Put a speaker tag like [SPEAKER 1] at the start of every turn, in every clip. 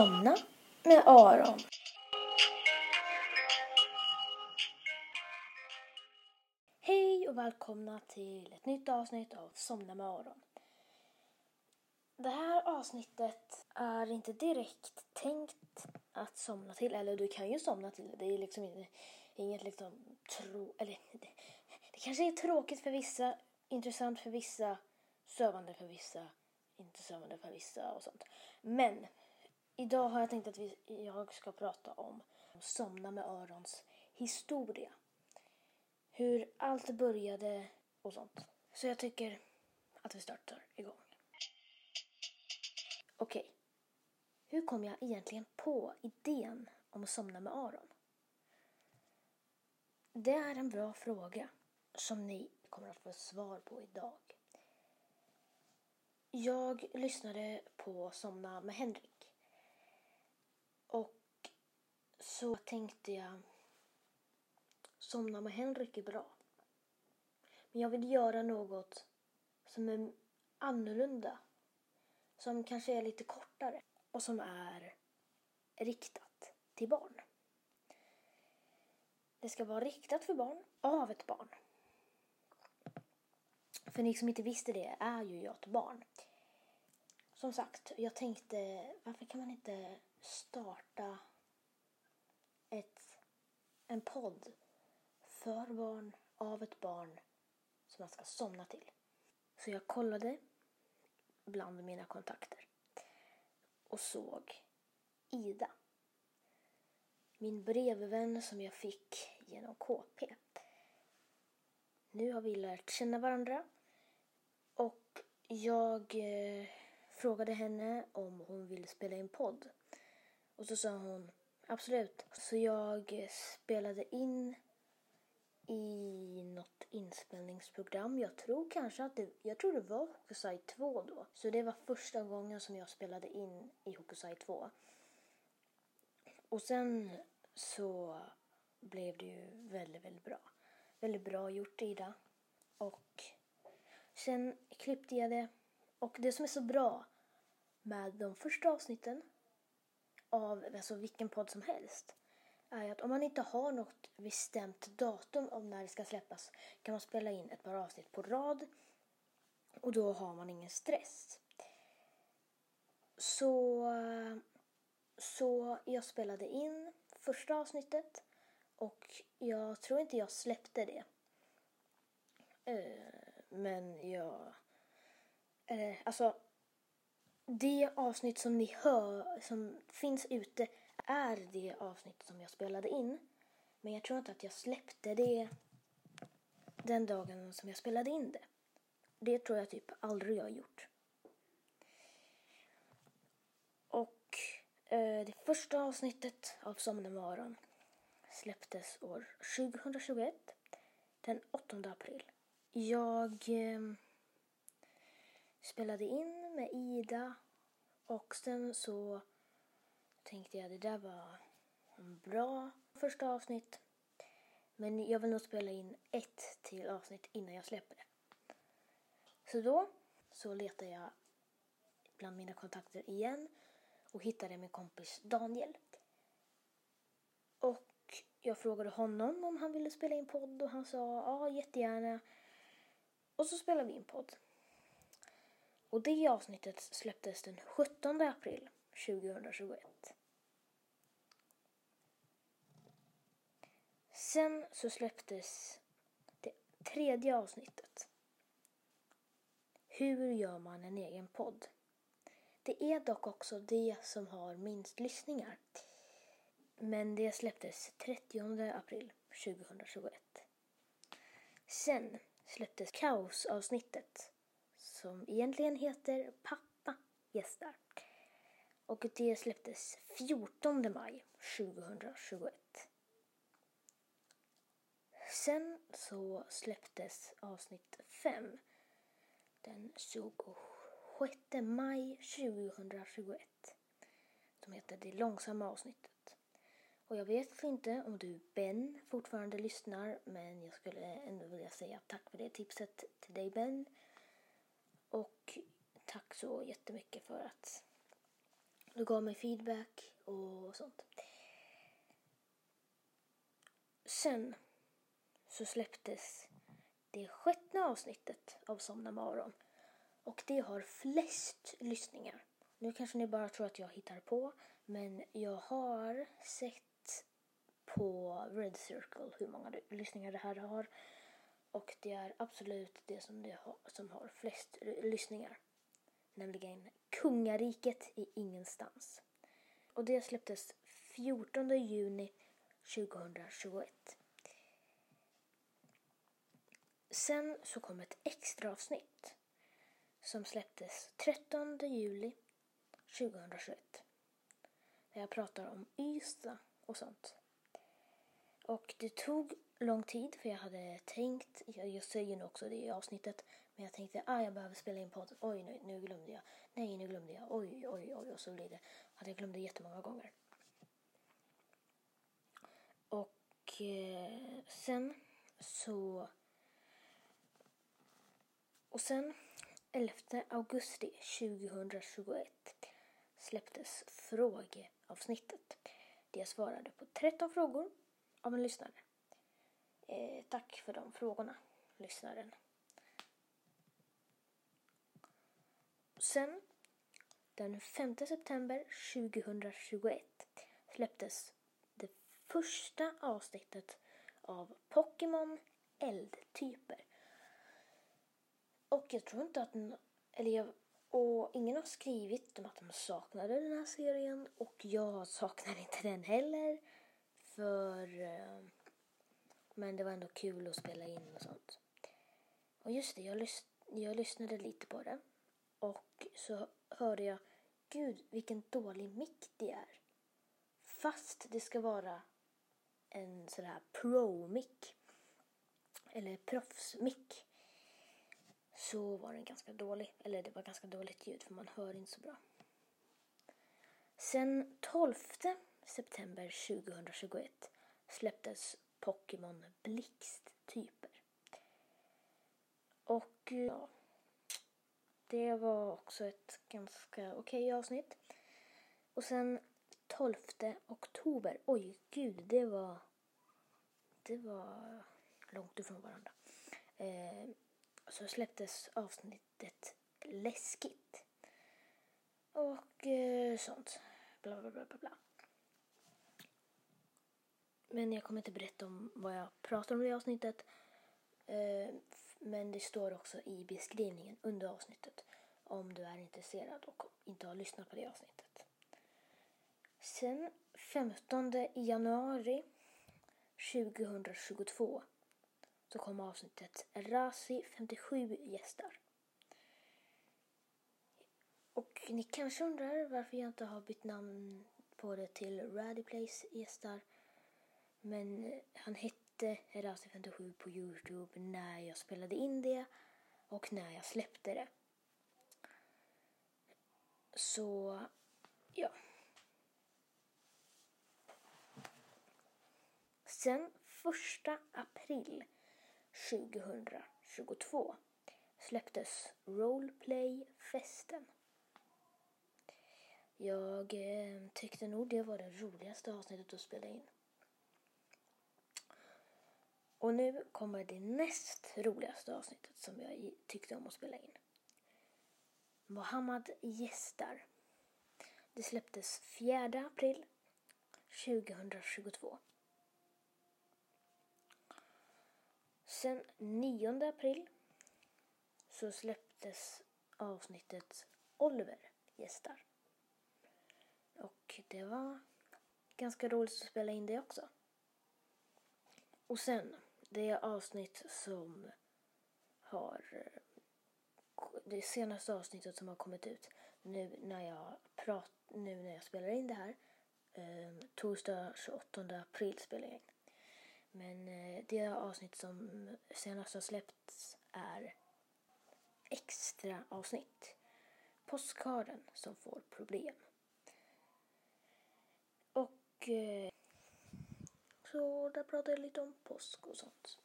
[SPEAKER 1] Somna med Aron. Hej och välkomna till ett nytt avsnitt av Somna med Aron. Det här avsnittet är inte direkt tänkt att somna till, eller du kan ju somna till det. Det är liksom inte, inget liksom tro, eller det, det kanske är tråkigt för vissa, intressant för vissa, sövande för vissa, inte sövande för vissa och sånt. Men idag har jag tänkt att vi, jag ska prata om Somna med Arons historia. Hur allt började och sånt. Så jag tycker att vi startar igång. Okej. Hur kom jag egentligen på idén om att somna med Aron? Det är en bra fråga som ni kommer att få svar på idag. Jag lyssnade på Somna med Henrik. Och så tänkte jag Somna med Henrik är bra. Men jag vill göra något som är annorlunda. Som kanske är lite kortare och som är riktat till barn. Det ska vara riktat för barn, av ett barn. För ni som inte visste det är ju jag ett barn. Som sagt, jag tänkte varför kan man inte starta ett, en podd för barn, av ett barn som man ska somna till. Så jag kollade bland mina kontakter och såg Ida. Min brevvän som jag fick genom KP. Nu har vi lärt känna varandra och jag eh, frågade henne om hon ville spela in podd. Och så sa hon absolut. Så jag spelade in i något inspelningsprogram. Jag tror kanske att det, jag tror det var Hokusai 2 då. Så det var första gången som jag spelade in i Hokusai 2. Och sen så blev det ju väldigt, väldigt bra. Väldigt bra gjort Ida. Och sen klippte jag det. Och det som är så bra med de första avsnitten av alltså vilken podd som helst är att om man inte har något bestämt datum om när det ska släppas kan man spela in ett par avsnitt på rad och då har man ingen stress. Så, så jag spelade in första avsnittet och jag tror inte jag släppte det. Eh, men jag... Eh, alltså, det avsnitt som ni hör, som finns ute är det avsnitt som jag spelade in. Men jag tror inte att jag släppte det den dagen som jag spelade in det. Det tror jag typ aldrig jag har gjort. Och eh, det första avsnittet av Somna släpptes år 2021, den 8 april. Jag eh, spelade in med Ida och sen så tänkte jag det där var en bra första avsnitt. Men jag vill nog spela in ett till avsnitt innan jag släpper det. Så då så letar jag bland mina kontakter igen och hittade min kompis Daniel. Och jag frågade honom om han ville spela in podd och han sa ja jättegärna. Och så spelade vi in podd. Och det avsnittet släpptes den 17 april 2021. Sen så släpptes det tredje avsnittet. Hur gör man en egen podd? Det är dock också det som har minst lyssningar. Men det släpptes 30 april 2021. Sen släpptes kaosavsnittet som egentligen heter Pappa gästar. Och det släpptes 14 maj 2021. Sen så släpptes avsnitt 5 den 26 maj 2021 som heter Det långsamma avsnittet. Och jag vet inte om du Ben fortfarande lyssnar men jag skulle ändå vilja säga tack för det tipset till dig Ben. Och tack så jättemycket för att Du gav mig feedback och sånt. Sen så släpptes det sjätte avsnittet av Somna morgon. Och det har flest lyssningar. Nu kanske ni bara tror att jag hittar på. Men jag har sett på Red Circle hur många lyssningar det här har. Och det är absolut det som, det har, som har flest lyssningar. Nämligen Kungariket i ingenstans. Och det släpptes 14 juni 2021. Sen så kom ett extra avsnitt som släpptes 13 juli 2021. Där jag pratar om Ystad och sånt. Och det tog lång tid för jag hade tänkt, jag säger nu också det i avsnittet, men jag tänkte ah, jag behöver spela in podd. Oj, nu, nu glömde jag. Nej, nu glömde jag. Oj, oj, oj. Och så blir det att jag glömde jättemånga gånger. Och eh, sen så... Och sen 11 augusti 2021 släpptes frågeavsnittet. Det svarade på 13 frågor av en lyssnare. Eh, tack för de frågorna, lyssnaren. Sen, den 5 september 2021 släpptes det första avsnittet av Pokémon eldtyper. Och jag tror inte att eller jag, och ingen har skrivit om att de saknade den här serien och jag saknar inte den heller. För, eh, men det var ändå kul att spela in och sånt. Och just det, jag, lys jag lyssnade lite på det. Och så hörde jag, gud vilken dålig mick det är. Fast det ska vara en sån här pro-mick. Eller proffs-mick. Så var den ganska dålig. Eller det var ganska dåligt ljud för man hör inte så bra. Sen 12 september 2021 släpptes Pokémon Blixttyper. Och eh, ja, det var också ett ganska okej okay avsnitt. Och sen 12 oktober, oj gud, det var, det var långt ifrån varandra. Eh, så släpptes avsnittet Läskigt. Och eh, sånt. Bla, bla, bla, bla, bla. Men jag kommer inte berätta om vad jag pratar om i avsnittet. Eh, men det står också i beskrivningen under avsnittet om du är intresserad och inte har lyssnat på det avsnittet. Sen 15 januari 2022 så kom avsnittet Rasi 57 gästar. Och ni kanske undrar varför jag inte har bytt namn på det till Raddy Place gästar. Men eh, han hette Rasi 57 på Youtube när jag spelade in det och när jag släppte det. Så, ja. Sen första april 2022 släpptes Roleplay-festen. Jag eh, tyckte nog det var det roligaste avsnittet att spela in. Och nu kommer det näst roligaste avsnittet som jag tyckte om att spela in. Mohammad gästar. Det släpptes 4 april 2022. Sen 9 april så släpptes avsnittet Oliver gästar. Och det var ganska roligt att spela in det också. Och sen det avsnitt som har det senaste avsnittet som har kommit ut nu när jag prat, nu när jag spelar in det här. Eh, torsdag 28 april spelar jag in. Men eh, det avsnitt som senast har släppts är extra avsnitt. Påskkarlen som får problem. Och eh, så där pratar jag lite om påsk och sånt.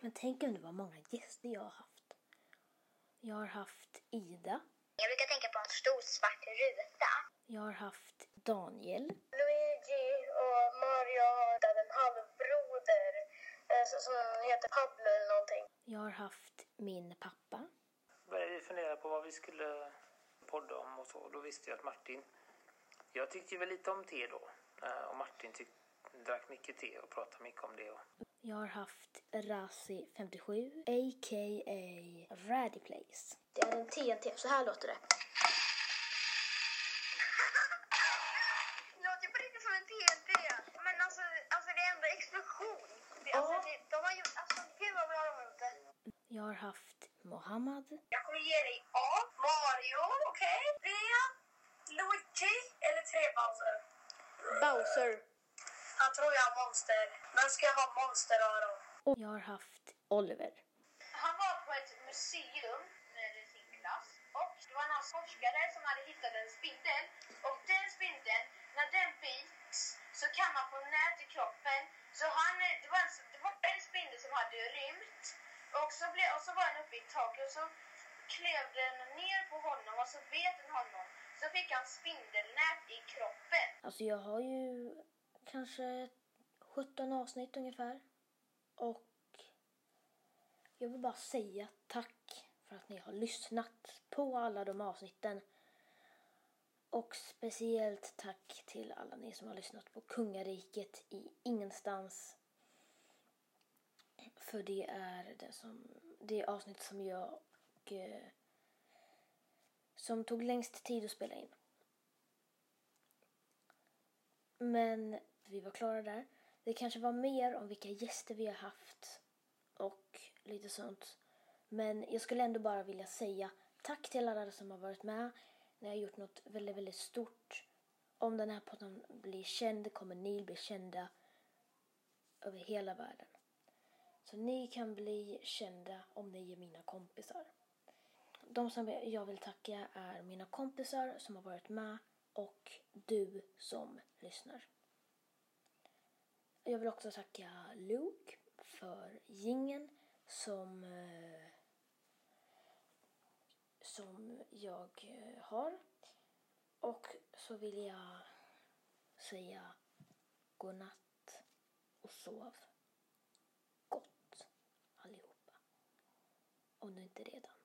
[SPEAKER 1] Men tänk om det var många gäster jag har haft. Jag har haft Ida.
[SPEAKER 2] Jag brukar tänka på en stor svart ruta
[SPEAKER 1] Jag har haft Daniel.
[SPEAKER 2] Luigi och Mario har en halvbroder eh, som- heter Pablo eller någonting.
[SPEAKER 1] Jag har haft min pappa.
[SPEAKER 3] började vi fundera på vad vi skulle podda om och så. Då visste jag att Martin... Jag tyckte ju väl lite om te då. Eh, Och Martin tyck, drack mycket te och pratade mycket om det. Och
[SPEAKER 1] Jag har haft Razi 57, a.k.a. Raddy Place. Det är en TNT, så här låter det.
[SPEAKER 2] Det låter på riktigt som en TNT. Men alltså, alltså det är ändå explosion. Det, alltså, det, de har gjort, alltså gud vad bra de har gjort det.
[SPEAKER 1] Jag har haft Mohammad.
[SPEAKER 2] Jag kommer ge dig A. Mario, okej. B. Luigi eller tre Bowser.
[SPEAKER 1] Bowser.
[SPEAKER 2] Han tror jag har monster. Men ska jag ha monsteröron?
[SPEAKER 1] Och jag har haft Oliver.
[SPEAKER 2] Han var på ett museum med sin klass och det var någon forskare som hade hittat en spindel och den spindeln, när den bits så kan man få nät i kroppen. Så han, det, var en, det var en spindel som hade rymt och så, blev, och så var den uppe i taket och så klev den ner på honom och så bet den honom. Så fick han spindelnät i kroppen.
[SPEAKER 1] Alltså jag har ju kanske 17 avsnitt ungefär. Och jag vill bara säga tack för att ni har lyssnat på alla de avsnitten. Och speciellt tack till alla ni som har lyssnat på Kungariket i ingenstans. För det är det, som, det avsnitt som jag eh, som tog längst tid att spela in. Men vi var klara där. Det kanske var mer om vilka gäster vi har haft och lite sånt. Men jag skulle ändå bara vilja säga tack till alla som har varit med. Ni har gjort något väldigt, väldigt stort. Om den här podden blir känd kommer ni bli kända över hela världen. Så ni kan bli kända om ni är mina kompisar. De som jag vill tacka är mina kompisar som har varit med och du som lyssnar. Jag vill också tacka Luke för gingen som, eh, som jag eh, har. Och så vill jag säga godnatt och sov gott allihopa. Om du inte redan